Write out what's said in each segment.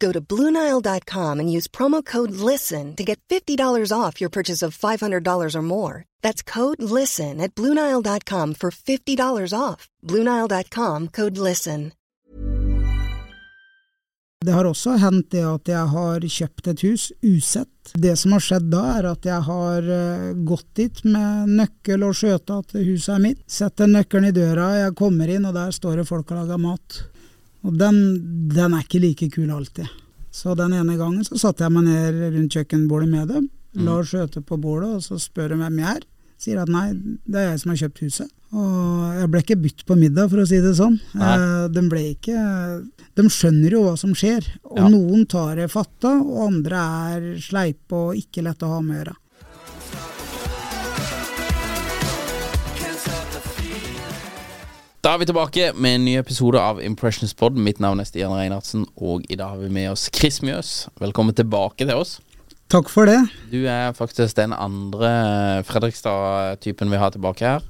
Go to BlueNile.com and use promo code LISTEN to get $50 off your purchase of $500 or more. That's code LISTEN at BlueNile.com for $50 off. BlueNile.com code LISTEN. Det har også hendt det at jeg har kjøpt et hus usett. Det som har skjedd da, er at jeg har eh, gått dit med nøkkel og skjøta at huset er mitt. Setter nøkkelen i døra, jeg kommer inn, og der står det folk og lager mat. Og den, den er ikke like kul alltid. Så den ene gangen så satte jeg meg ned rundt kjøkkenbordet med dem, la skjøte på bordet, og så spør de hvem jeg er. Sier at nei, det er jeg som har kjøpt huset. Og jeg ble ikke bytt på middag, for å si det sånn. Eh, de ble ikke De skjønner jo hva som skjer. Og Ja. noen tar det fatta, og andre er sleipe og ikke lett å ha med å gjøre. Da er vi tilbake med en ny episode av Impressions Pod. Mitt navn er Stian Reinhardsen, og i dag har vi med oss Chris Mjøs. Velkommen tilbake til oss. Takk for det. Du er faktisk den andre Fredrikstad-typen vi har tilbake her.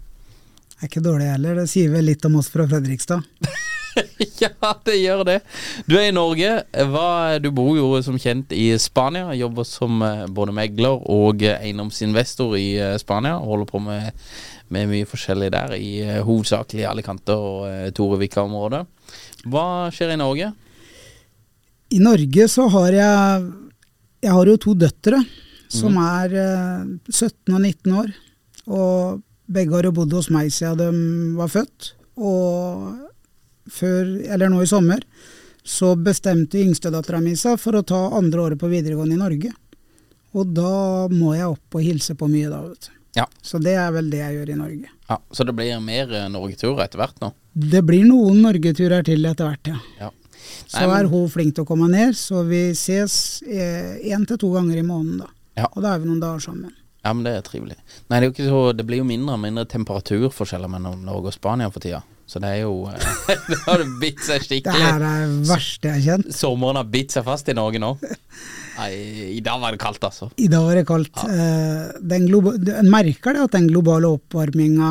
Er ikke dårlig heller. Det sier vel litt om oss fra Fredrikstad. ja, det gjør det. Du er i Norge. Hva, du bor jo som kjent i Spania. Jobber som eh, både megler og eh, eiendomsinvestor i eh, Spania. Holder på med, med mye forskjellig der, i hovedsakelig Alicante og Torevika-området. Hva skjer i Norge? I Norge så har jeg Jeg har jo to døtre som er eh, 17 og 19 år. Og begge har jo bodd hos meg siden de var født. Og før, eller nå i sommer, så bestemte yngstedattera mi seg for å ta andre året på videregående i Norge. Og da må jeg opp og hilse på mye, da, vet du. Ja. Så det er vel det jeg gjør i Norge. ja så det blir mer eh, norgeturer etter hvert nå? Det blir noen norgeturer til etter hvert, ja. Ja. Så Nei, så er hun flink til å komme ned, så vi ses én til to ganger i måneden, da. Ja. Og da er vi noen dager sammen. Ja, men det er trivelig. Nei, det er jo ikke så Det blir jo mindre og mindre temperaturforskjeller mellom Norge og Spania for tida. Så det er jo eh, Det har bitt seg skikkelig. Det her er det verste jeg har kjent. Sommeren har bitt seg fast i Norge nå. Nei, i dag var det kaldt, altså. I dag var det kaldt. Ja. den du- En merker det at den globale oppvarminga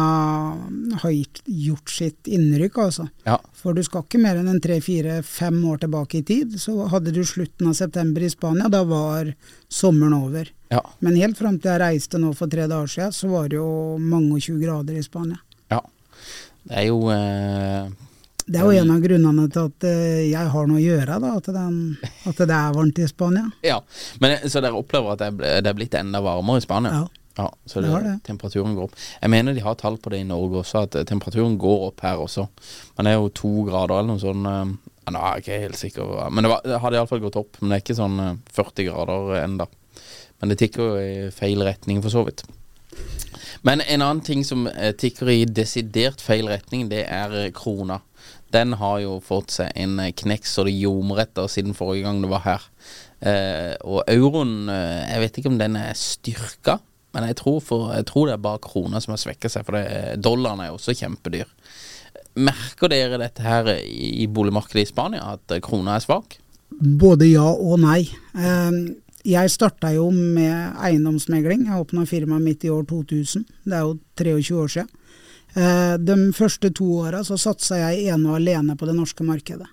har gjort sitt innrykk, altså. Ja. For du skal ikke mer enn en tre-fire-fem år tilbake i tid. Så hadde du slutten av september i Spania, da var sommeren over. Ja. Men helt fram til jeg reiste nå for tre dager siden, så var det jo mange og 20 grader i Spania. ja. Det er jo eh, Det er jo en av grunnene til at eh, jeg har noe å gjøre, da, at, den, at det er varmt i Spania. Ja. Men, eh, så dere opplever at det er blitt enda varmere i Spania? Ja. Ja, så Det det, temperaturen går opp. Jeg mener de har tall på det i Norge også, at eh, temperaturen går opp her også. Men det er jo to grader eller noe sånt. eh, Ja, nå er jeg ikke helt sikker. Men det, var, det hadde iallfall gått opp. Men det er ikke sånn eh, 40 grader enda. Men det tikker jo i feil retning, for så vidt. Men en annen ting som tikker i desidert feil retning, det er krona. Den har jo fått seg en eh, knekk så det ljomer etter siden forrige gang det var her. Eh, og euroen, eh, jeg vet ikke om den er styrka, men jeg tror, for, jeg tror det er bare krona som har svekka seg, for det, dollaren er jo også kjempedyr. Merker dere dette her i boligmarkedet i Spania, at eh, krona er svak? Både ja og nei. Jeg starta jo med eiendomsmegling. Jeg åpna firmaet mitt i år 2000. Det er jo 23 år siden. Eh, de første to åra så satsa jeg ene og alene på det norske markedet.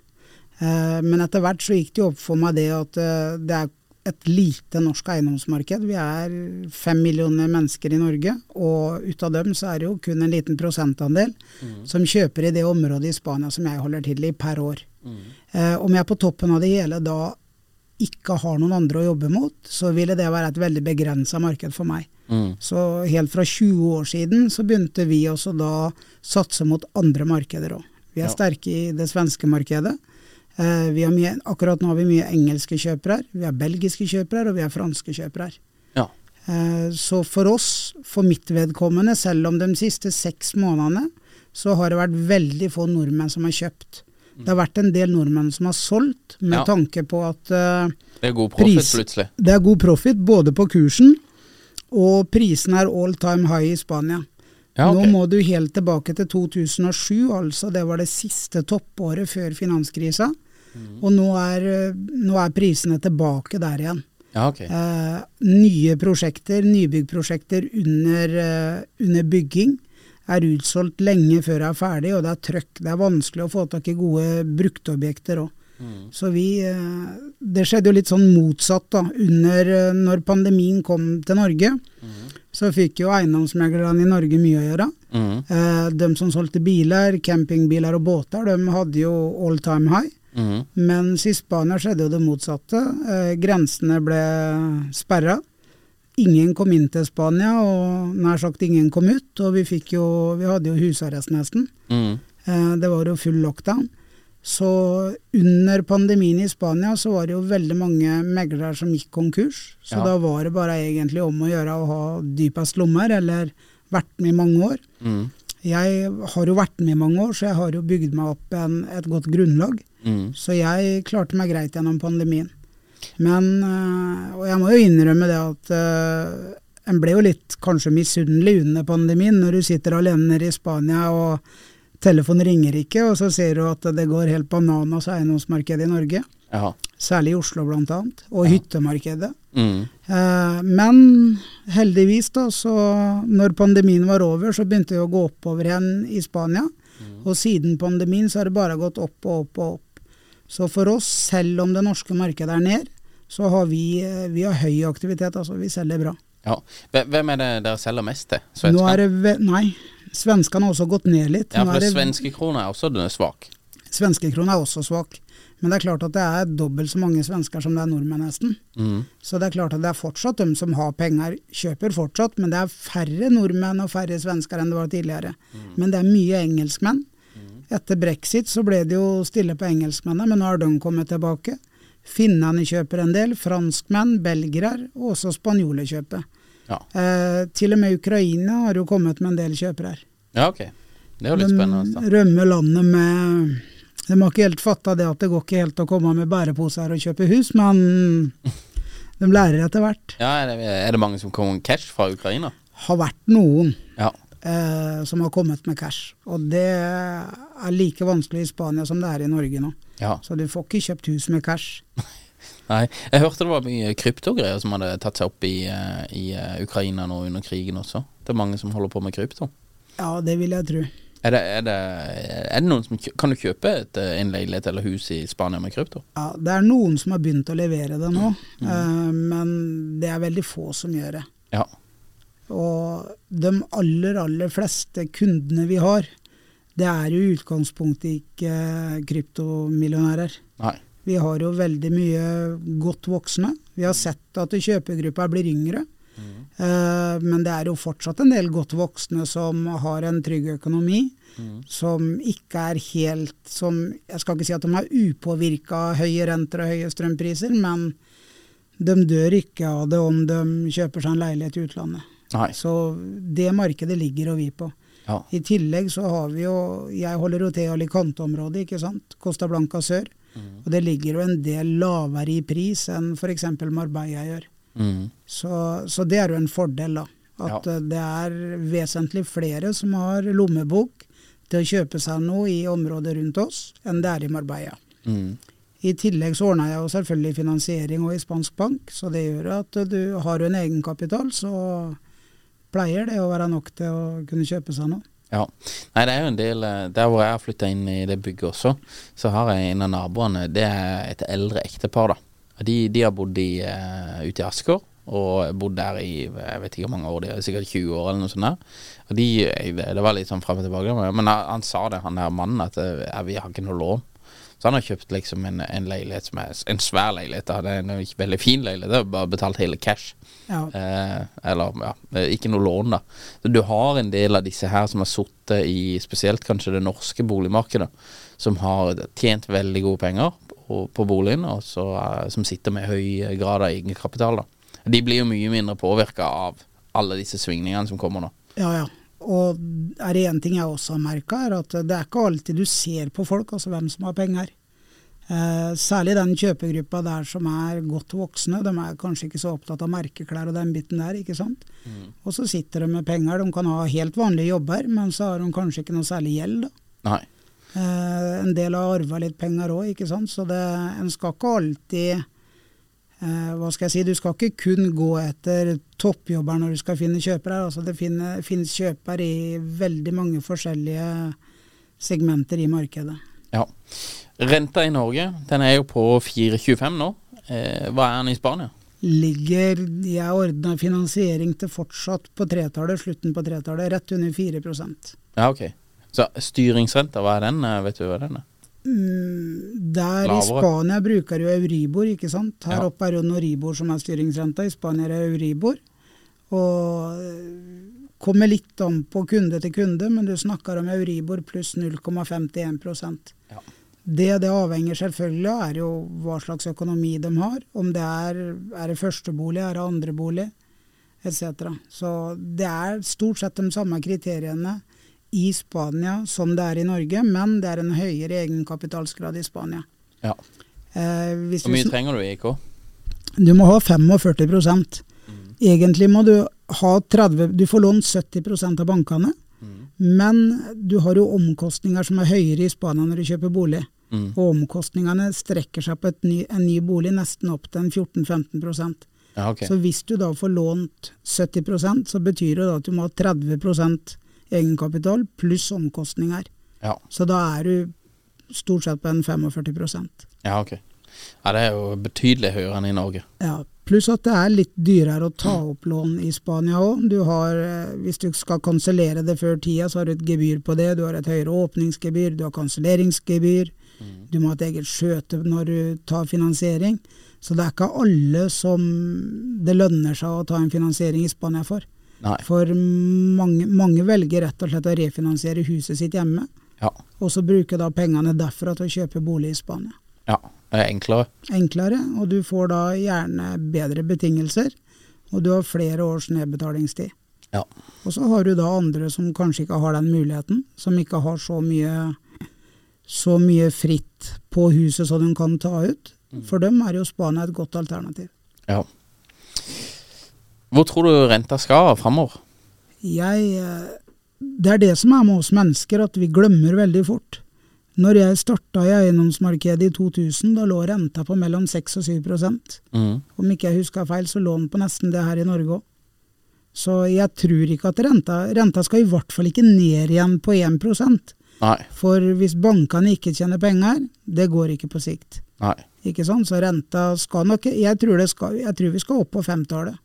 Eh, men etter hvert så gikk det jo opp for meg det at eh, det er et lite norsk eiendomsmarked. Vi er fem millioner mennesker i Norge, og ut av dem så er det jo kun en liten prosentandel mm. som kjøper i det området i Spania som jeg holder til i per år. Mm. Om jeg på toppen av det hele da ikke har noen andre å jobbe mot, så ville det være et veldig begrensa marked for meg. Mm. Så helt fra 20 år siden så begynte vi også da satse mot andre markeder òg. Vi er ja. sterke i det svenske markedet. Eh, mye, akkurat nå har vi mye engelske kjøpere. Vi har belgiske kjøpere og vi har franske kjøpere. Ja. Eh, så for oss, for mitt vedkommende, selv om de siste seks månedene, så har det vært veldig få nordmenn som har kjøpt. Det har vært en del nordmenn som har solgt, med ja. tanke på at uh, Det er god profit plutselig? Det er god profit, både på kursen, og prisen er all time high i Spania. Ja, okay. Nå må du helt tilbake til 2007, altså det var det siste toppåret før finanskrisa. Mm. Og nå er, nå er, prisene tilbake der igjen. Ja, okay. eh, nye prosjekter, nybyggprosjekter under, uh, under, bygging, er utsolgt lenge før det er ferdig, og det er trøkk. Det er vanskelig å få tak i gode brukteobjekter òg. Mm. Så vi uh, Det skjedde jo litt sånn motsatt, da. Under uh, når pandemien kom til Norge, mm. så fikk jo eiendomsmeglerne i Norge mye å gjøre. Mm. de som solgte biler, campingbiler og båter, de hadde jo all time high. Mm. Mens i Spania skjedde jo det motsatte. Eh, grensene ble sperra. Ingen kom inn til Spania, og nær sagt ingen kom ut. Og vi, jo, vi hadde jo husarrest nesten. Mm. Eh, det var jo full lockdown. Så under pandemien i Spania så var det jo veldig mange meglere som gikk konkurs. Så ja. da var det bare egentlig om å gjøre å ha dypest lommer, eller vært med i mange år. Mm. Jeg har jo vært med i mange år, så jeg har jo bygd meg opp en, et godt grunnlag. Mm. Så jeg klarte meg greit gjennom pandemien. Men øh, Og jeg må jo innrømme det at øh, en ble jo litt kanskje misunnelig under pandemien, når du sitter alene nede i Spania og telefonen ringer ikke, og så ser du at det går helt bananas eiendomsmarkedet i Norge. Jaha. Særlig i Oslo bl.a. Og ja. hyttemarkedet. Mm. Eh, men heldigvis, da, så når pandemien var over, så begynte det å gå oppover igjen i Spania. Mm. Og siden pandemien så har det bare gått opp og opp og opp. Så for oss, selv om det norske markedet er ned, så har vi, eh, vi har høy aktivitet. Altså vi selger bra. Ja. Hvem er det dere selger mest til? Det nei, svenskene har også gått ned litt. Ja, for det svenske krona er også svak? Svenske krona er også svak. Men det er klart at det er dobbelt så mange svensker som det er nordmenn, nesten. Mm. Så det er klart at det er fortsatt de som har penger, kjøper fortsatt. Men det er færre nordmenn og færre svensker enn det var tidligere. Mm. Men det er mye engelskmenn. Etter brexit så ble det jo stille på engelskmennene, men nå har de kommet tilbake. Finnene kjøper en del, franskmenn, belgere og også spanjoler kjøper. Ja. Eh, til og med Ukraina har jo kommet med en del kjøpere. Ja, ok. Det er jo litt de spennende. De rømmer landet med De har ikke helt fatta det at det går ikke helt å komme med bæreposer og kjøpe hus, men de lærer etter hvert. Ja, er det, er det mange som kommer med cash fra Ukraina? Har vært noen. Ja eh, som har kommet med cash. Og det er like vanskelig i Spania som det er i Norge nå. Ja. Så du får ikke kjøpt hus med cash. Nei. Jeg hørte det var mye kryptogreier som hadde tatt seg opp i, eh, i uh, Ukraina nå under krigen også. Det er mange som holder på med krypto. Ja, det vil jeg tro. Er det, er, det, er det, noen som Kan du kjøpe et, eh, en leilighet eller hus i Spania med krypto? Ja, det er noen som har begynt å levere det nå, mm. uh, men det er veldig få som gjør det. Ja. Og de aller, aller fleste kundene vi har, det er jo i utgangspunktet ikke kryptomillionærer. Nei. Vi har jo veldig mye godt voksne. Vi har sett at kjøpergruppa blir yngre. Mm. Eh, men det er jo fortsatt en del godt voksne som har en trygg økonomi. Mm. Som ikke er helt som Jeg skal ikke si at de er upåvirka av høye renter og høye strømpriser, men de dør ikke av det om de kjøper seg en leilighet i utlandet. Nei. Så det markedet ligger og vi på. Ja. I tillegg så har vi jo Jeg holder jo til i Alicante-området, ikke sant. Costa Blanca sør. Mm. Og det ligger jo en del lavere i pris enn f.eks. Marbella gjør. Mm. Så, så, det er jo en fordel, da. At ja. det er vesentlig flere som har lommebok til å kjøpe seg noe i området rundt oss, enn det er i Marbella. Mm. I tillegg så ordna jeg jo selvfølgelig finansiering og i spansk bank, så det gjør at du har en egenkapital, så pleier det å være nok til å kunne kjøpe seg noe. Ja. Nei, det er jo en del eh, Der hvor jeg har flytta inn i det bygget også, så har jeg en av naboene Det er et eldre ektepar, da. De, de har bodd i, uh, ute i Asker, og bodd der i jeg vet ikke hvor mange år, de er sikkert 20 år eller noe sånt. der Og de, Det var litt sånn frem og tilbake, men han, han sa det, han der mannen, at eh, vi har ikke noe lån. Så han har kjøpt liksom en, en leilighet som er en svær leilighet. Da. Det er en ikke veldig fin leilighet, det er bare betalt hele cash. Ja. Eh, eller ja, ikke noe lån, da. Så du har en del av disse her som har sittet i spesielt kanskje det norske boligmarkedet, som har tjent veldig gode penger på, på boligen, og så, eh, som sitter med høy grad av egenkapital. da. De blir jo mye mindre påvirka av alle disse svingningene som kommer nå. Ja, ja. Og er det én ting jeg også har merka, er at det er ikke alltid du ser på folk, altså hvem som har penger. Eh, særlig den kjøpegruppa der som er godt voksne. De er kanskje ikke så opptatt av merkeklær og den biten der, ikke sant. Og så sitter de med penger. De kan ha helt vanlige jobber, men så har de kanskje ikke noe særlig gjeld. da. Eh, en del har arva litt penger òg, ikke sant. Så det, en skal ikke alltid Hva skal jeg si, du skal ikke kun gå etter toppjobber når du skal finne kjøpere. Altså det finnes kjøpere i veldig mange forskjellige segmenter i markedet. Ja. Renta i Norge den er jo på 4,25 nå. Eh, hva er den i Spania? Ligger Jeg ordna finansiering til fortsatt på tretallet, slutten på tretallet, rett under 4% Ja, ok. Så styringsrenta, hva er den? Eh, Vet du hva den er? Mm, Der i Lavere. Spania bruker jo Euribor, ikke sant. Her Ja. oppe er jo Noribor som er styringsrenta, i Spania er det Euribor. Og kommer litt an på kunde til kunde, men du snakker om Euribor pluss 0,51 Ja. Det det avhenger selvfølgelig av, er jo hva slags økonomi de har. Om det er, er det førstebolig, er det andrebolig, etc. Så det er stort sett de samme kriteriene i Spania som det er i Norge, men det er en høyere egenkapitalsgrad i Spania. Ja. Eh, Hvor mye du, trenger du i IK? du må ha 45 Egentlig må du ha 30 Du får lånt 70% av bankene, men du har jo omkostninger som er høyere i Spania når du kjøper bolig. Mm. Og omkostningene strekker seg på et ny, en ny bolig nesten opp til en 14-15 Ja, okay. Så hvis du da får lånt 70% så betyr det da at du må ha 30 egenkapital pluss omkostninger. Ja. Så da er du stort sett på en 45% ja, ok. Ja, det er jo betydelig høyere enn i Norge. Ja, Pluss at det er litt dyrere å ta opp lån i Spania òg. Hvis du skal kansellere det før tida, så har du et gebyr på det. Du har et høyere åpningsgebyr, du har kanselleringsgebyr. Du må ha et eget skjøte når du tar finansiering. Så det er ikke alle som det lønner seg å ta en finansiering i Spania for. Nei. For mange, mange velger rett og slett å refinansiere huset sitt hjemme, Ja. og så bruke da pengene derfra til å kjøpe bolig i Spania. ja. Det er enklere. Enklere, og du får da gjerne bedre betingelser, og du har flere års nedbetalingstid. Ja. Og så har du da andre som kanskje ikke har den muligheten, som ikke har så mye, så mye fritt på huset som de kan ta ut. For dem er jo Spania et godt alternativ. ja. Hvor tror du renta skal framover? Jeg, eh, det er det som er med oss mennesker, at vi glemmer veldig fort. Når jeg starta i eiendomsmarkedet i 2000, da lå renta på mellom 6 og 7 Mm. Om ikke jeg husker feil, så lå den på nesten det her i Norge òg. Så jeg tror ikke at renta Renta skal i hvert fall ikke ned igjen på 1% Nei. For hvis bankene ikke tjener penger, det går ikke på sikt. Nei. Ikke sånn, Så renta skal nok Jeg tror, det skal, jeg tror vi skal opp på femtallet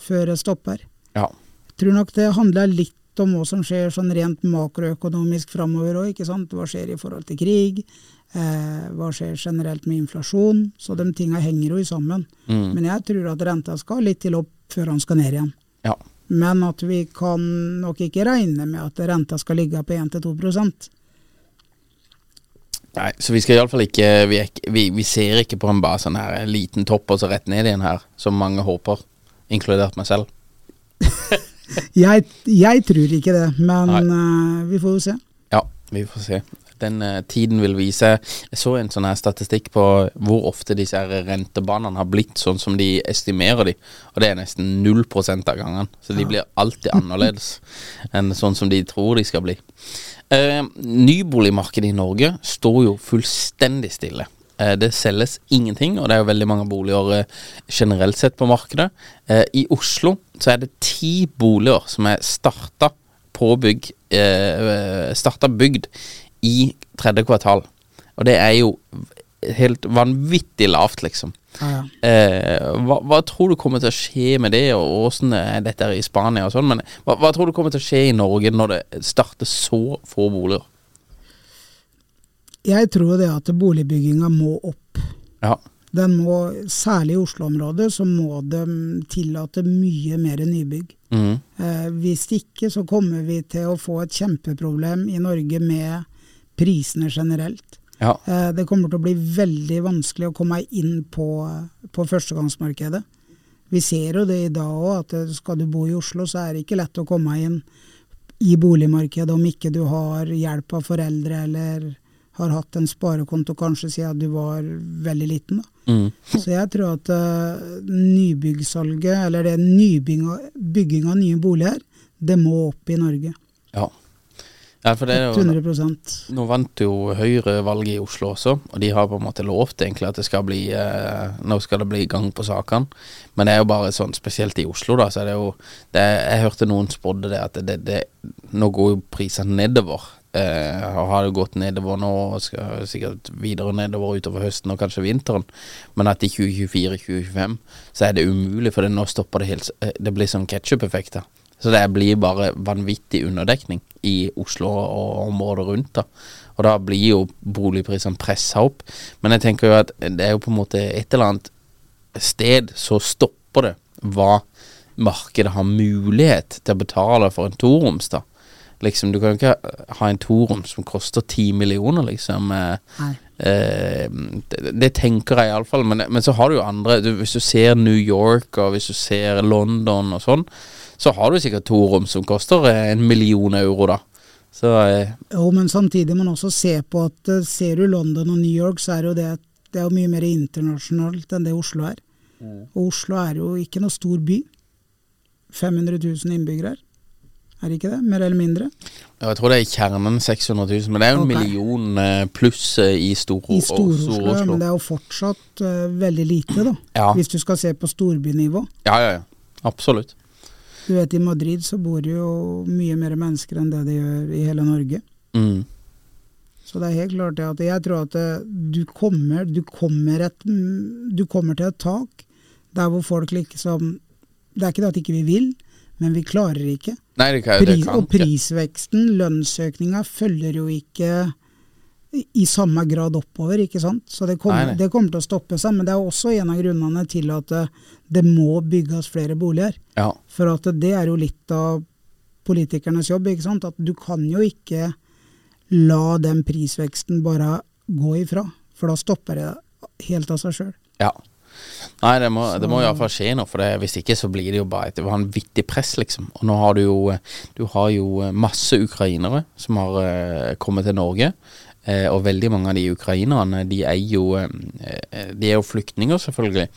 før det stopper. Ja. Jeg tror nok det handler litt om hva som skjer sånn rent makroøkonomisk framover òg. Hva skjer i forhold til krig? Eh, hva skjer generelt med inflasjon? Så de tinga henger jo sammen. Mm. Men jeg tror at renta skal litt til opp før han skal ned igjen. Ja. Men at vi kan nok ikke regne med at renta skal ligge på 1-2% Nei, så vi skal iallfall ikke vi, vi, vi ser ikke på en bare sånn her liten topp og så rett ned igjen her, som mange håper, inkludert meg selv. Jeg, jeg tror ikke det, men eh, vi får jo se. Ja, vi får se. Den uh, tiden vil vise. Jeg så en sånn her statistikk på hvor ofte disse her rentebanene har blitt sånn som de estimerer de, og det er nesten 0 av gangene. Så de blir alltid annerledes enn sånn som de tror de skal bli. Uh, nyboligmarkedet i Norge står jo fullstendig stille. Eh, det selges ingenting, og det er jo veldig mange boliger eh, generelt sett på markedet. Eh, I Oslo så er det ti boliger som er starta påbygg eh, Starta bygd i tredje kvartal. Og det er jo helt vanvittig lavt, liksom. Ja, ja. Eh, hva, hva tror du kommer til å skje med det, og åssen er dette i Spania og sånn, men hva, hva tror du kommer til å skje i Norge når det starter så få boliger? Jeg tror det at boligbygginga må opp. Ja. Den må, særlig i Oslo-området, så må de tillate mye mer nybygg. Mm. Eh, hvis ikke så kommer vi til å få et kjempeproblem i Norge med prisene generelt. ja. Eh, det kommer til å bli veldig vanskelig å komme inn på, på førstegangsmarkedet. Vi ser jo det i dag òg, at eh, skal du bo i Oslo, så er det ikke lett å komme inn i boligmarkedet om ikke du har hjelp av foreldre eller har hatt en sparekonto kanskje siden du var veldig liten. Mhm. Så jeg tror at uh, nybyggsalget, eller det nybygging bygging av nye boliger, det må opp i Norge. ja. Ja, for det er jo 100 Nå vant jo Høyre valget i Oslo også, og de har på en måte lovt egentlig at det skal bli uh, Nå skal det bli gang på sakene. Men det er jo bare sånn, spesielt i Oslo, da, så er det jo det, Jeg hørte noen spådde det at det, det, Nå går jo prisene nedover. Eh, har gått nedover nå, og skal sikkert videre nedover utover høsten og kanskje vinteren. Men at i 2024-2025 så er det umulig, for det nå stopper det helt eh, Det blir sånn ketsjup-effekter. Så det blir bare vanvittig underdekning i Oslo og området rundt. da. Og da blir jo boligprisene pressa opp. Men jeg tenker jo at det er jo på en måte et eller annet sted så stopper det hva markedet har mulighet til å betale for en toroms, da. Liksom, du kan jo ikke ha en toroms som koster ti millioner, liksom. eh, Nei. Eh, det, det tenker jeg iallfall. Men, men så har du jo andre du, Hvis du ser New York og hvis du ser London og sånn, så har du sikkert torom som koster eh, en million euro, da. Så eh, Jo, men samtidig må man også se på at eh, ser du London og New York, så er jo det, det er jo mye mer internasjonalt enn det Oslo er. Og Oslo er jo ikke noe stor by. 500 000 innbyggere her. Er det ikke det? Mer eller mindre? jeg tror det er i kjernen 600 000, men det er jo en okay. million eh, pluss eh, i Stor- Stor-Oslo, men det er jo fortsatt uh, veldig lite, da. Ja. Hvis du skal se på storbynivå. Ja, ja, ja. Absolutt. Du vet, I Madrid så bor det jo mye mer mennesker enn det det gjør i hele Norge. Mm. Så det er helt klart det at jeg tror at du kommer, du kommer, et, du kommer til et tak der hvor folk liksom Det er ikke det at ikke vi vil, men vi klarer ikke. Nei, det kan, det kan og prisveksten, lønnsøkninga, følger jo ikke i- samme grad oppover, ikke sant. Så det kommer, Nei, nei. det kommer til å stoppe seg. Men det er også en av grunnene til at det, det må bygges flere boliger. Ja. For at det er jo litt av politikernes jobb, ikke sant. At du kan jo ikke la den prisveksten bare gå ifra. For da stopper det helt av seg sjøl. ja. Nei, det må, det må iallfall skje noe, for det, hvis ikke så blir det jo bare et vanvittig press, liksom. Og nå har du jo Du har jo masse ukrainere som har uh, kommet til Norge. Uh, og veldig mange av de ukrainerne, de er jo uh, De er jo flyktninger, selvfølgelig.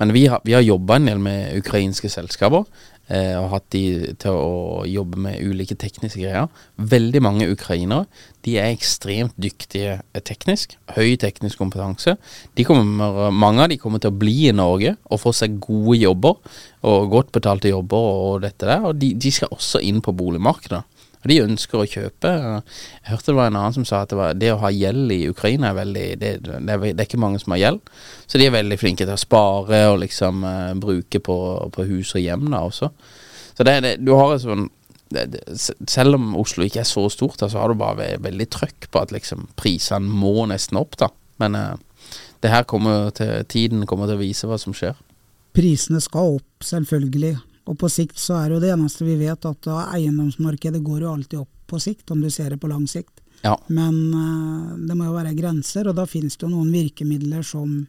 Men vi har, vi har jobba en del med ukrainske selskaper. Eh, og hatt de til å jobbe med ulike tekniske greier. Veldig mange ukrainere de er ekstremt dyktige eh, teknisk. Høy teknisk kompetanse. Kommer, mange av de kommer til å bli i Norge og få seg gode jobber. Og godt betalte jobber og dette der. Og de, de skal også inn på boligmarkedet. Og de ønsker å kjøpe. Jeg hørte det var en annen som sa at det, var, det å ha gjeld i Ukraina er veldig det, det, er, det er ikke mange som har gjeld. Så de er veldig flinke til å spare og liksom uh, bruke på, på hus og hjem da også. Så det, det, du har et sånn selv om Oslo ikke er så stort, da, så har du bare ve veldig trøkk på at liksom prisene må nesten opp, da. Men uh, det her kommer til tiden kommer til å vise hva som skjer. Prisene skal opp, selvfølgelig. Og på sikt så er jo det eneste vi vet at eiendomsmarkedet går jo alltid opp på sikt, om du ser det på lang sikt. Ja. Men uh, det må jo være grenser, og da finnes det jo noen virkemidler som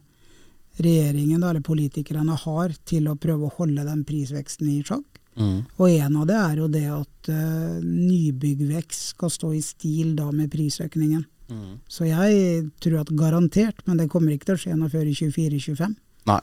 regjeringen eller politikerne har til å prøve å holde den prisveksten i sjakk. Mm. Og en av det er jo det at uh, nybyggvekst skal stå i stil da med prisøkningen. Så jeg tror at garantert, men det kommer ikke til å skje noe før i 24-25. Nei.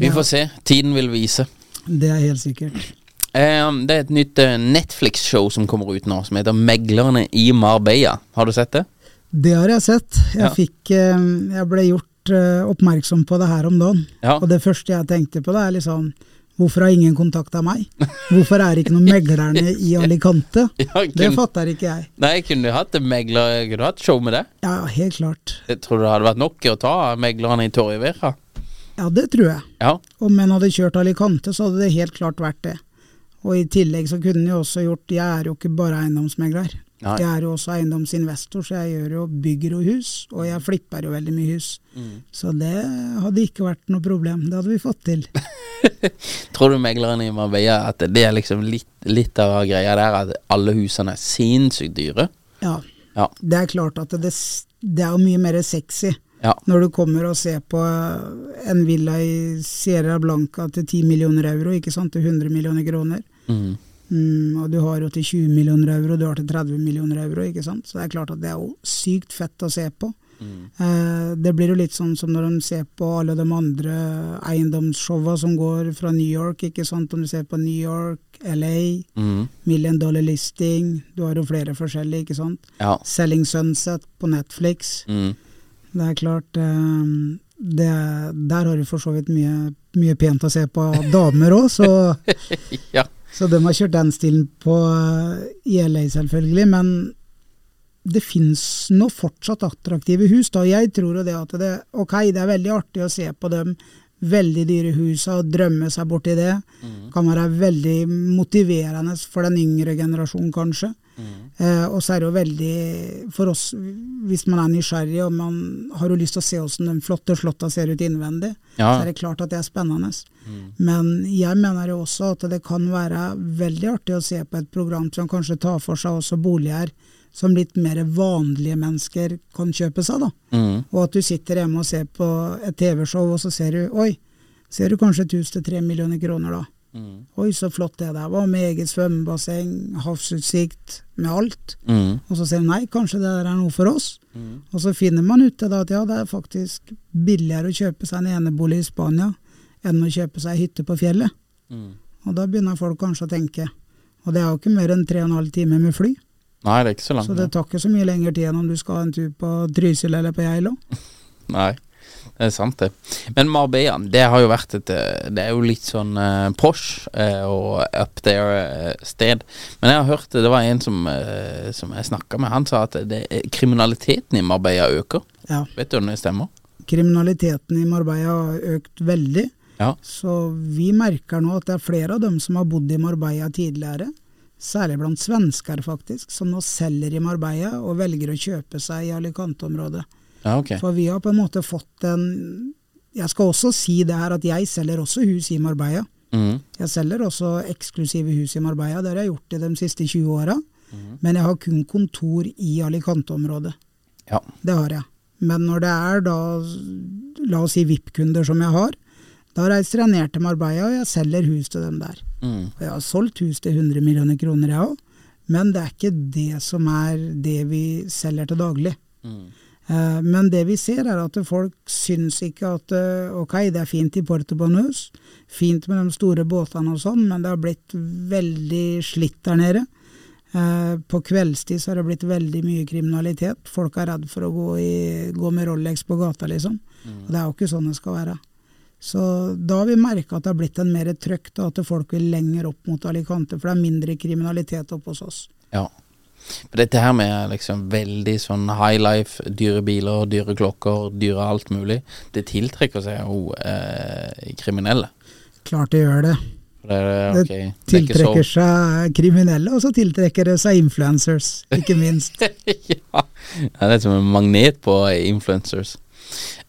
Vi får se. Tiden vil vise. det er helt sikkert. Det er et nytt eh, Netflix-show som kommer ut nå, som heter 'Meglerne i Marbella'. Har du sett det? Det har jeg sett. Jeg, Ja. fikk, eh, jeg ble gjort eh, oppmerksom på det her om dagen. Ja. Og det første jeg tenkte på, det er liksom Hvorfor har ingen kontakta meg? Hvorfor er det ikke noen meglerne i Alicante? Ja, Det fatter ikke jeg. nei, kunne du hatt megler, kunne du hatt show med det? Ja, helt klart. Jeg tror det hadde vært nok å ta meglerne i Torrevieja. Ja, det tror jeg. Ja. Om en hadde kjørt Alicante, så hadde det helt klart vært det. Og i tillegg så kunne jo også gjort Jeg er jo ikke bare eiendomsmegler. Nei. Jeg er jo også eiendomsinvestor, så jeg gjør jo bygger jo hus, og jeg flipper jo veldig mye hus. Mm. Så det hadde ikke vært noe problem. Det hadde vi fått til. Tror du meglerne i Marbella at det er liksom litt, litt av greia der at alle husene er sinnssykt dyre? Ja. Ja. Det er klart at det, det er jo mye mer sexy Ja. når du kommer og ser på en villa i Sierra Blanca til 10 millioner euro, ikke sant, til 100 millioner kroner. Mm. Mm, og du har jo til 20 millioner euro, du har til 30 millioner euro, ikke sant. Så det er klart at det er jo sykt fett å se på. Eh, det blir jo litt sånn som når de ser på alle de andre eiendomsshowa som går fra New York, ikke sant. Om du ser på New York, LA, Mm. Million Dollar Listing, du har jo flere forskjellige, ikke sant. Ja. Selling Sunset på Netflix. Mm. Det er klart eh, det, Der har du for så vidt mye, mye pent å se på damer òg, så, ja. så de har kjørt den stilen på ILA i LA, selvfølgelig. Men det finnes nå fortsatt attraktive hus. da. Jeg tror jo det at det, ok, det er veldig artig å se på de veldig dyre husa og drømme seg borti det. Kan være veldig motiverende for den yngre generasjonen, kanskje. Eh, og så er det jo veldig for oss, hvis man er nysgjerrig og man har jo lyst til å se hvordan de flotte slotta ser ut innvendig, Ja. så er det klart at det er spennende. Men jeg mener jo også at det kan være veldig artig å se på et program som kanskje tar for seg også boliger som litt mer vanlige mennesker kan kjøpe seg, da. Mm. Og at du sitter hjemme og ser på et TV-show, og så ser du oi, ser du kanskje et hus til tre millioner kroner da. Mm. Oi, så flott det der var, med eget svømmebasseng, havsutsikt, med alt. Mm. Og så sier du nei, kanskje det der er noe for oss. Og så finner man ut da at ja, det er faktisk billigere å kjøpe seg en enebolig i Spania enn å kjøpe seg hytte på fjellet. Mm. Og da begynner folk kanskje å tenke. Og det er jo ikke mer enn tre og en halv time med fly, Nei, det er ikke så langt. så det tar ikke så mye lengre tid enn om du skal ha en tur på Trysil eller på Geilo. Nei, det er sant det. Men Marbella, det har jo vært et eh, Det er jo litt sånn uh, posh uh, og up there-sted. Men jeg har hørt det var en som, eh, som jeg snakka med, han sa at det, kriminaliteten i Marbella øker. Ja. Vet du om det stemmer? Kriminaliteten i Marbella har økt veldig. Ja. Så vi merker nå at det er flere av dem som har bodd i Marbella tidligere, særlig blant svensker faktisk, som nå selger i Marbella og velger å kjøpe seg i Alicante-området. Ja, okay. For vi har på en måte fått en Jeg skal også si det her at jeg selger også hus i Marbella. Mm. Jeg selger også eksklusive hus i Marbella, det har jeg gjort i de siste 20 åra. Men jeg har kun kontor i Alicante-området. Ja. Det har jeg. Men når det er da, la oss si VIP-kunder som jeg har, da reiser jeg ned til Marbella og jeg selger hus til dem der. Mm. Jeg har solgt hus til 100 millioner kroner, jeg òg. Men det er ikke det som er det vi selger til daglig. Mm. Eh, Men det vi ser er at folk syns ikke at eh, ok, det er fint i Porto Banús, fint med de store båtene og sånn, men det har blitt veldig slitt der nede. Eh, På kveldstid så har det blitt veldig mye kriminalitet. Folk er redd for å gå, i, gå med Rolex på gata, liksom. Og det er jo ikke sånn det skal være. Så da har vi merka at det har blitt en mer trøkk, at folk vil lenger opp mot Alicante, for det er mindre kriminalitet oppe hos oss. Ja. For dette her med liksom veldig sånn high life, dyre biler, dyre klokker, dyre alt mulig, det tiltrekker seg jo eh, kriminelle. Klart det gjør det. Det, det okay. tiltrekker seg kriminelle, og så tiltrekker det seg influencers, ikke minst. ja. ja, det er som en magnet på influencers.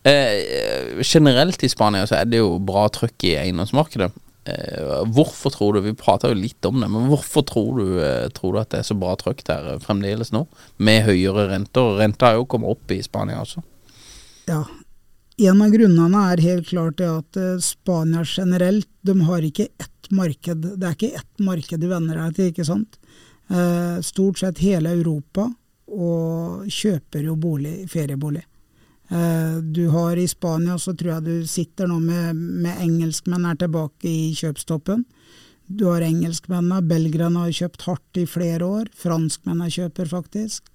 Eh, generelt i Spania så er det jo bra trøkk i eiendomsmarkedet. Eh, hvorfor tror du Vi prata jo litt om det, men hvorfor tror du, eh, tror du, at det er så bra trøkk der eh, fremdeles nå? Med høyere renter. Renta har jo kommet opp i Spania også. Ja. En av grunnene er helt klart det at eh, Spania generelt, de har ikke ett marked. Det er ikke ett marked de venner deg til, ikke sant. Eh, stort sett hele Europa og kjøper jo bolig, feriebolig. Eh, du har i Spania, så tror jeg du sitter nå med, med engelskmenn er tilbake i kjøpstoppen. Du har engelskmennene, belgierne har kjøpt hardt i flere år. Franskmennene kjøper faktisk.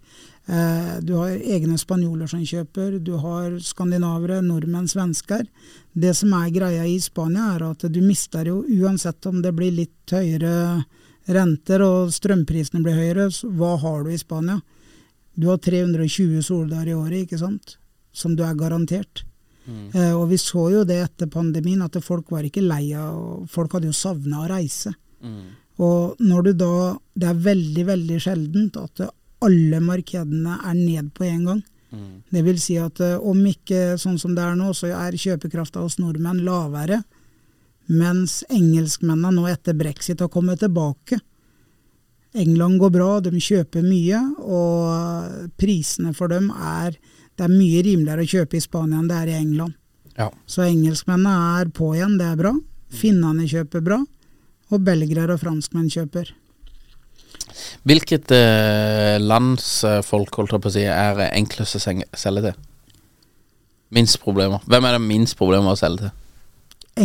Eh, du har egne spanjoler som kjøper, du har skandinavere, nordmenn, svensker. Det som er greia i Spania, er at du mister jo, uansett om det blir litt høyere renter og strømprisene blir høyere, hva har du i Spania? Du har 320 soldager i året, ikke sant? Som du er garantert. Mm. Eh, og vi så jo det etter pandemien, at folk var ikke lei av Folk hadde jo savna å reise. Mm. Og når du da Det er veldig, veldig sjeldent at alle markedene er ned på en gang. Mm. Det vil si at eh, om ikke sånn som det er nå, så er kjøpekrafta hos nordmenn lavere. Mens engelskmennene nå etter brexit har kommet tilbake. England går bra, de kjøper mye, og prisene for dem er det er mye rimeligere å kjøpe i Spania enn det er i England. Ja. Så engelskmennene er på igjen, det er bra. Finnene kjøper bra. Og belgere og franskmenn kjøper. Hvilket eh, landsfolk folk holdt jeg på å si, er enklest å selge til? Minst problemer. Hvem er det minst problemer å selge til?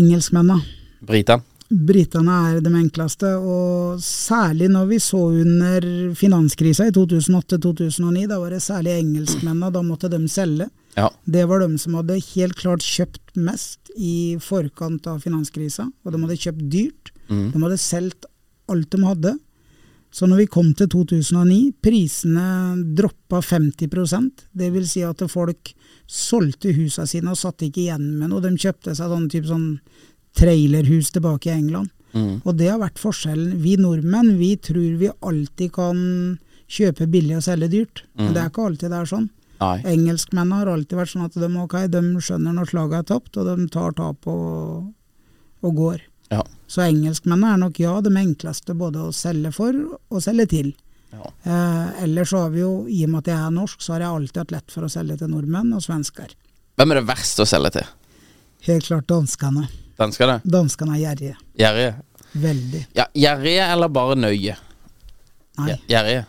Engelskmennene. Britene? Britene er de enkleste, og særlig når vi så under finanskrisa i 2008-2009, da var det særlig engelskmennene, da måtte de selge. Ja. Det var de som hadde helt klart kjøpt mest i forkant av finanskrisa, og de hadde kjøpt dyrt. Mm. De hadde solgt alt de hadde. Så når vi kom til 2009, prisene droppa 50% Det vil si at folk solgte husene sine og satt ikke igjen med noe. De kjøpte seg sånn, type sånn trailerhus tilbake i England. Mm. Og det har vært forskjellen. Vi nordmenn vi tror vi alltid kan kjøpe billig og selge dyrt, mm. men det er ikke alltid det er sånn. Nei. Engelskmennene har alltid vært sånn at de, okay, de skjønner når slaget er tapt, og de tar tap og, og går. Ja. Så engelskmennene er nok ja de enkleste både å selge for og selge til. Ja. Eh, ellers så har vi jo, i og med at jeg er norsk, så har jeg alltid hatt lett for å selge til nordmenn og svensker. Hvem er det verste å selge til? Helt klart danskene. Danskene? Danskene er gjerrige. Gjerrige? Veldig. Ja, Gjerrige eller bare nøye? Nei. Gjerrige?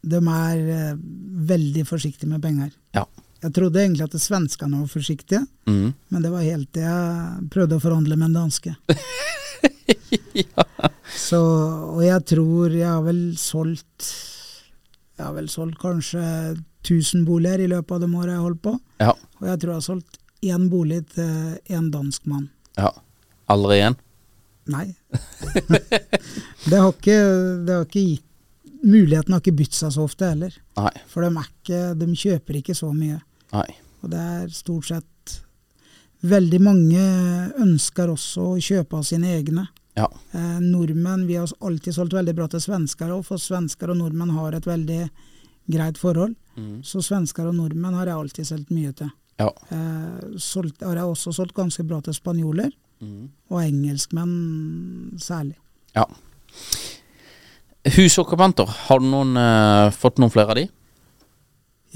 De er uh, veldig forsiktige med penger. Ja. Jeg trodde egentlig at svenskene var forsiktige, mm. men det var helt til jeg prøvde å forhandle med en danske. ja. Så, og jeg tror jeg har vel solgt Jeg har vel solgt kanskje 1000 boliger i løpet av de åra jeg holdt på. Ja. Og jeg tror jeg har solgt én bolig til en dansk mann. Ja. Aldri igjen? Nei. det, har ikke, det har ikke gitt Muligheten har ikke bytt seg så ofte heller. Nei. For de, ikke, de kjøper ikke så mye. Nei. Og det er stort sett Veldig mange ønsker også å kjøpe av sine egne. Ja. Eh, nordmenn Vi har alltid solgt veldig bra til svensker òg, for svensker og nordmenn har et veldig greit forhold. Mm. Så svensker og nordmenn har jeg alltid solgt mye til. Ja. Eh, solgt, har jeg også solgt ganske bra til spanjoler, mm. og engelskmenn særlig. Ja. Husokkupanter, har du noen, eh, fått noen flere av de?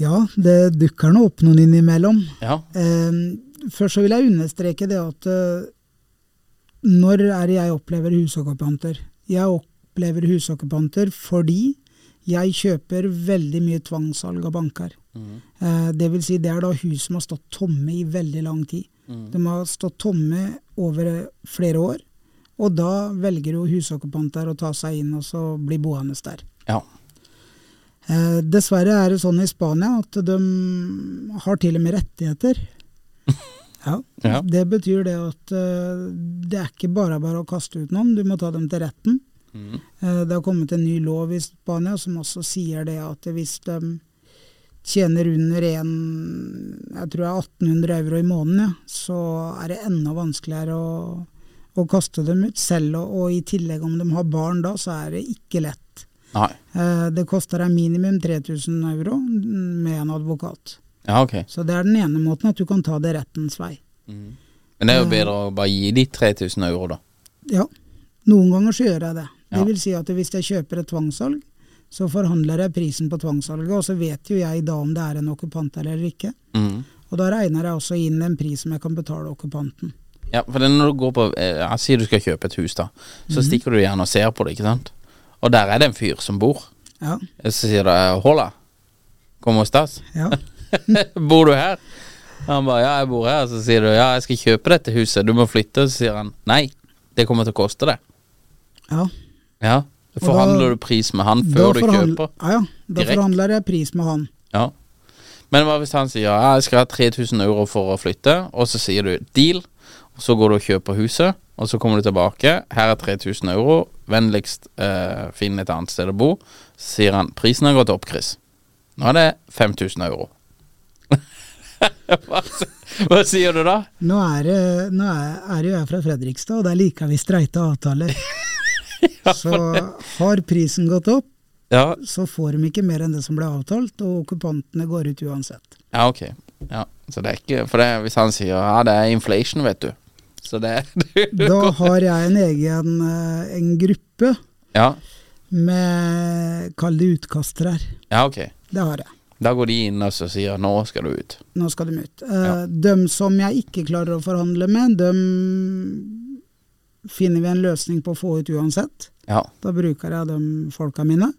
Ja, det dukker nå opp noen innimellom. Ja. Eh, først så vil jeg understreke det at uh, når er det jeg opplever husokkupanter? Jeg opplever husokkupanter fordi jeg kjøper veldig mye tvangssalg av banker. Mm. Eh, det vil si det er da hus som har stått tomme i veldig lang tid. Mm. De har stått tomme over flere år, og da velger jo husokkupanter å ta seg inn og så bli boende der. Ja. Eh, dessverre er det sånn i Spania at de har til og med rettigheter. Ja. Ja. Det betyr det at eh, det er ikke bare bare å kaste ut noen, du må ta dem til retten. Eh, det har kommet en ny lov i Spania som også sier det at hvis de tjener under en, jeg tror det er 1800 euro i måneden, ja, så er det enda vanskeligere å, å kaste dem ut. Selv og, og i tillegg om de har barn da, så er det ikke lett. Nei. Eh, det koster deg minimum 3000 euro med en advokat. Ja, okay. Så det er den ene måten at du kan ta det rettens vei. Men det er jo bedre å bare gi de 3000 euro, da. Ja, noen ganger så gjør jeg det. Det vil si at hvis jeg kjøper et tvangssalg, så forhandler jeg prisen på tvangssalget, og så vet jo jeg da om det er en okkupant eller ikke. Mm. Og da regner jeg også inn en pris som jeg kan betale okkupanten. Ja, for det når du går på eh, Jeg sier du skal kjøpe et hus, da. Så mm. stikker du gjerne og ser på det, ikke sant. Og der er det en fyr som bor. Ja, Så sier du 'Hola, kom hos oss'. ja, bor du her? Han bare 'ja, jeg bor her'. Så sier du 'ja, jeg skal kjøpe dette huset, du må flytte'. Så sier han 'nei, det kommer til å koste det'. ja. Ja. da- Forhandler du pris med han før du kjøper? Ja, ja. Da Direkt. forhandler jeg pris med han. Ja. Men hva hvis han sier ja, jeg skal ha 3000 euro for å flytte, og så sier du deal, og så går du og kjøper huset, og så kommer du tilbake, her er 3000 euro, vennligst eh, finn et annet sted å bo. Så sier han prisen har gått opp, Chris. Nå er det 5000 euro. hva, hva sier du da? Nå er, det- nå er, er jo jeg fra Fredrikstad, og der liker vi streite avtaler. Så har prisen gått opp, Ja, så får de ikke mer enn det som ble avtalt, og okkupantene går ut uansett. ja ok. Ja, så det er ikke For det, hvis han sier ja, det er inflation, vet du. Så det Da har jeg en egen eh, en gruppe Ja, med Kall det utkastere her. ja, ok. Det har jeg. Da går de inn og sier nå skal du ut. Nå skal de ut. Eh, Ja. De som jeg ikke klarer å forhandle med, de finner vi en løsning på å få ut uansett. Ja. Da bruker jeg de folka mine.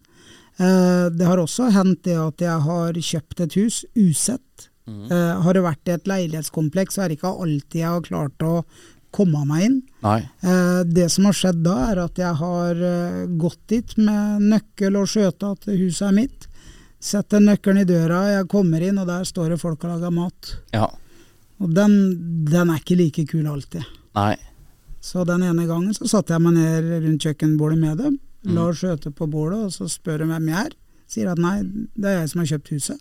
Eh, det har også hendt det at jeg har kjøpt et hus usett. Eh, har det vært i et leilighetskompleks, så er det ikke alltid jeg har klart å komme meg inn. Eh, det som har skjedd da, er at jeg har eh, gått dit med nøkkel og skjøta at huset er mitt. Setter nøkkelen i døra, jeg kommer inn, og der står det folk og lager mat. Ja. Og den, den er ikke like kul alltid. Nei. Så den ene gangen så satte jeg meg ned rundt kjøkkenbordet med dem, la skjøte på bordet, og så spør de hvem jeg er. Sier at nei, det er jeg som har kjøpt huset.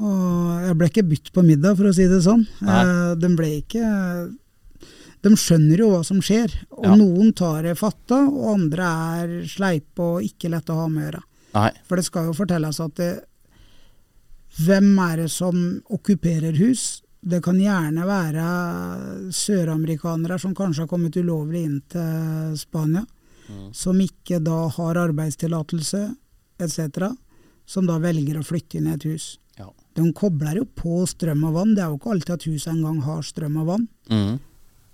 Og jeg ble ikke bytt på middag, for å si det sånn. Eh, de ble ikke De skjønner jo hva som skjer. Og Ja. noen tar det fatta, og andre er sleipe og ikke lett å ha med å gjøre. For det skal jo fortelles at det, hvem er det som okkuperer hus? Det kan gjerne være søramerikanere som kanskje har kommet ulovlig inn til Spania, som ikke da har arbeidstillatelse etc., som da velger å flytte inn i et hus. Ja. De kobler jo på strøm og vann, det er jo ikke alltid at huset engang har strøm og vann. Mm.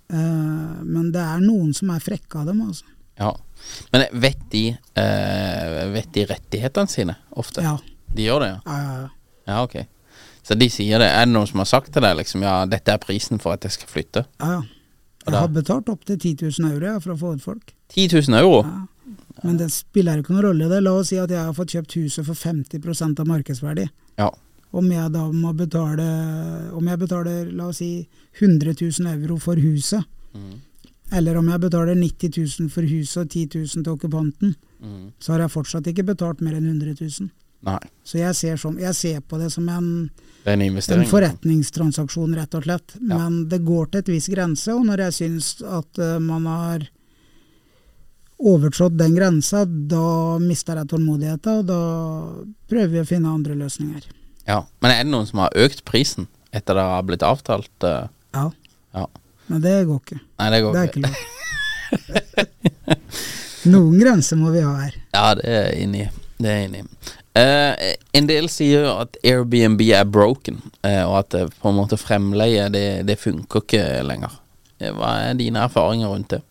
Uh, men det er noen som er frekke av dem, altså. Ja. Men vet de uh, Vet de rettighetene sine ofte? Ja, De gjør det, ja? ja, ja. ja. Ja, ok. Så de sier det. Er det noen som har sagt til deg liksom ja, dette er prisen for at jeg skal flytte? ja, ja. Jeg har betalt opptil 10 000 euro ja, for å få ut folk. 10 000 euro? Ja. Men det spiller ikke noen rolle. det. La oss si at jeg har fått kjøpt huset for 50% av markedsverdi. Ja. Om jeg da må betale Om jeg betaler la oss si 100 000 euro for huset, mm. eller om jeg betaler 90 000 for huset og 10 000 til okkupanten, mm. så har jeg fortsatt ikke betalt mer enn 100 000. Nei. Så jeg ser, som, jeg ser på det som en, Det en en forretningstransaksjon, rett og slett. Ja. Men det går til et viss grense, og når jeg syns at uh, man har overtrådt den grensa, da mister jeg tålmodigheten, og da prøver vi å finne andre løsninger. Ja. Men er det noen som har økt prisen etter det har blitt avtalt? Uh... Ja. Ja. Men det går ikke. Nei, det går Det ikke lov. Noen grenser må vi ha her. Ja, det er jeg enig i. Det er jeg enig i. Eh, en del sier jo at Airbnb er broken, eh, og at det, på en måte fremleie det, det funker ikke lenger. Eh, Hva er dine erfaringer rundt det?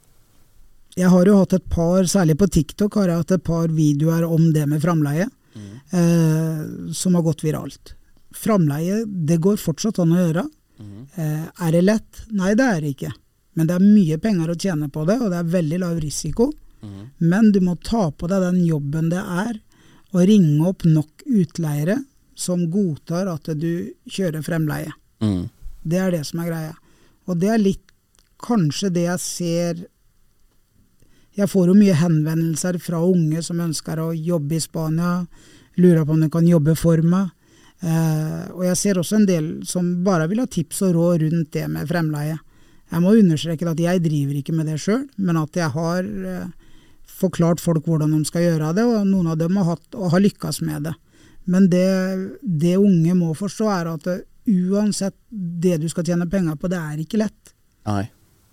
Jeg har jo hatt et par, særlig på TikTok, har jeg hatt et par videoer om det med framleie, eh, som har gått viralt. Framleie, det går fortsatt an å gjøre. Eh, er det lett? Nei, det er det ikke. Men det er mye penger å tjene på det, og det er veldig lav risiko. Men du må ta på deg den jobben det er å ringe opp nok utleiere som godtar at du kjører fremleie. Mm. Det er det som er greia. Og det er litt kanskje det jeg ser Jeg får jo mye henvendelser fra unge som ønsker å jobbe i Spania, lurer på om de kan jobbe for meg. Eh, og jeg ser også en del som bare vil ha tips og råd rundt det med fremleie. Jeg må understreke at jeg driver ikke med det sjøl, men at jeg har eh, forklart folk hvordan de skal gjøre det, og noen av dem har, hatt, og har lykkes med det. Men det, det unge må forstå, er at uansett det du skal tjene penger på, det er ikke lett. Nei.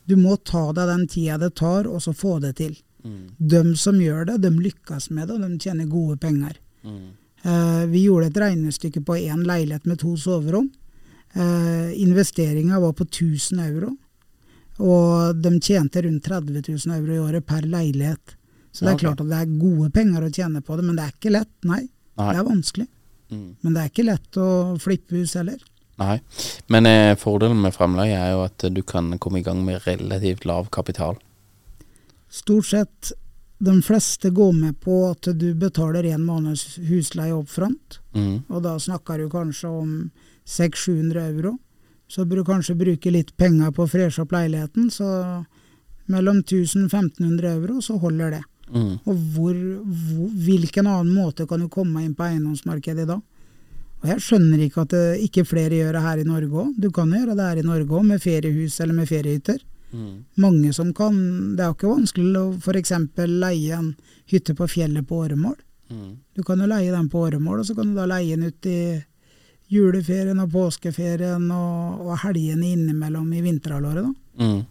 Du må ta deg den tida det tar, og så få det til. Mm. De som gjør det, de lykkes med det, og de tjener gode penger. Mm. Eh, vi gjorde et regnestykke på én leilighet med to soverom. Eh, Investeringa var på 1000 euro, og de tjente rundt 30 000 euro i året per leilighet. Så det er klart at det er gode penger å tjene på det, men det er ikke lett, nei. Nei. Det er vanskelig. Mm. Men det er ikke lett å flippe hus heller. Nei. Men eh, fordelen med fremleie er jo at du kan komme i gang med relativt lav kapital. Stort sett de fleste går med på at du betaler en måneds husleie opp front, Mm. og da snakker du kanskje om 600-700 euro. Så bør du kanskje bruke litt penger på å freshe opp leiligheten, så mellom 1000-1500 euro, så holder det. Mm. Og hvor, hvor, hvilken annen måte kan du komme inn på eiendomsmarkedet i dag? Og Jeg skjønner ikke at det ikke flere gjør det her i Norge òg. Du kan gjøre det her i Norge òg, med feriehus eller med feriehytter. Mm. Mange som kan Det er jo ikke vanskelig å f.eks. leie en hytte på fjellet på åremål. Mm. Du kan jo leie den på åremål, og så kan du da leie den ut i juleferien og påskeferien og, og helgene innimellom i vinterhalvåret. da. Mm.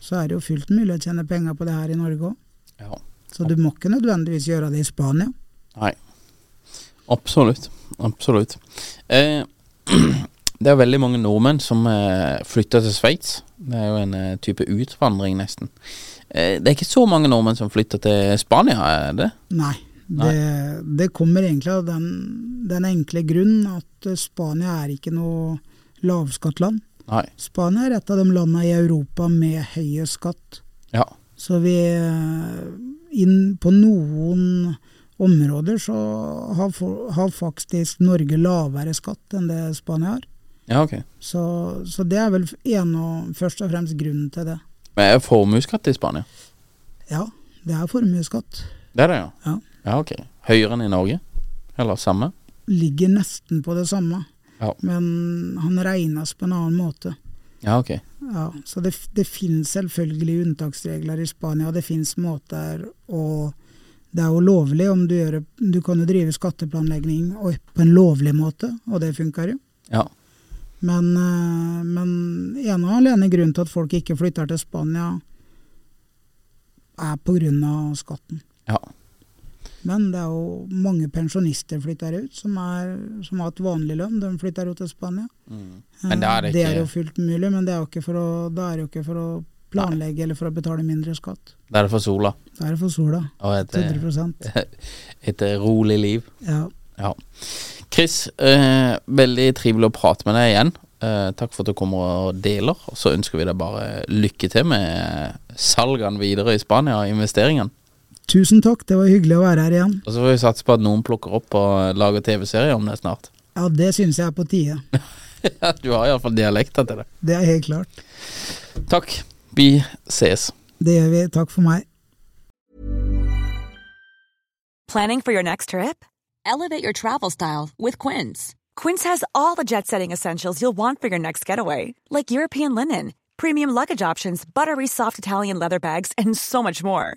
Så er det jo fullt mulig å tjene penger på det her i Norge òg. Ja. Så du må ikke nødvendigvis gjøre det i Spania. Nei. Absolutt. Absolutt. Eh, det er veldig mange nordmenn som eh, flytter til Sveits. Det er jo en eh, type utvandring, nesten. Eh, det er ikke så mange nordmenn som flytter til Spania, er det? Nei. Det, det kommer egentlig av den, den enkle grunn at eh, Spania er ikke noe lavskattland. Nei. Spania er et av de landene i Europa med høyest skatt. Ja. Så vi inn på noen områder så har, for, har faktisk Norge lavere skatt enn det Spania har. Ja, ok. Så, så det er vel en og, først og fremst grunnen til det. Men er formuesskatt i Spania? Ja, det er formuesskatt. Det er det, ja? Ja. Ja, ok. Høyere enn i Norge? Eller samme? Ligger nesten på det samme, Ja. men han regnes på en annen måte. Ja, ok. Ja, så det, det finnes selvfølgelig unntaksregler i Spania, det finnes måter å Det er jo lovlig om du gjør det Du kan jo drive skatteplanlegging på en lovlig måte, og det funker jo. Ja. Men, eh, men ene og alene grunnen til at folk ikke flytter til Spania, er på grunn av skatten. Ja. Men det er jo mange pensjonister flytter ut, som, er, som har hatt vanlig lønn. De flytter jo til Spania. Men Det, er det det er jo fullt mulig, men det er jo ikke for å, jo ikke for å planlegge eller for å betale mindre skatt. Da er det for sola. Da er det for sola. Og et, eh, 100 et eh, rolig liv. Ja. Ja. Chris, eh, veldig trivelig å prate med deg igjen. Eh, takk for at du kommer og deler. Og så ønsker vi deg bare lykke til med salgene videre i Spania og investeringene. Tusen takk, det var hyggelig å være her igjen. Og så får vi satse på at noen plukker opp og lager TV-serie om det snart. Ja, det syns jeg er på tide. du har iallfall dialekter til det. Det er helt klart. Takk. Vi ses. Det gjør vi. Takk for meg. Planning for your next trip? Elevate your travel style with Quince. Quince has all the jet setting essentials you'll want for your next getaway, like European linen, premium luggage options, buttery soft Italian leather bags, and so much more.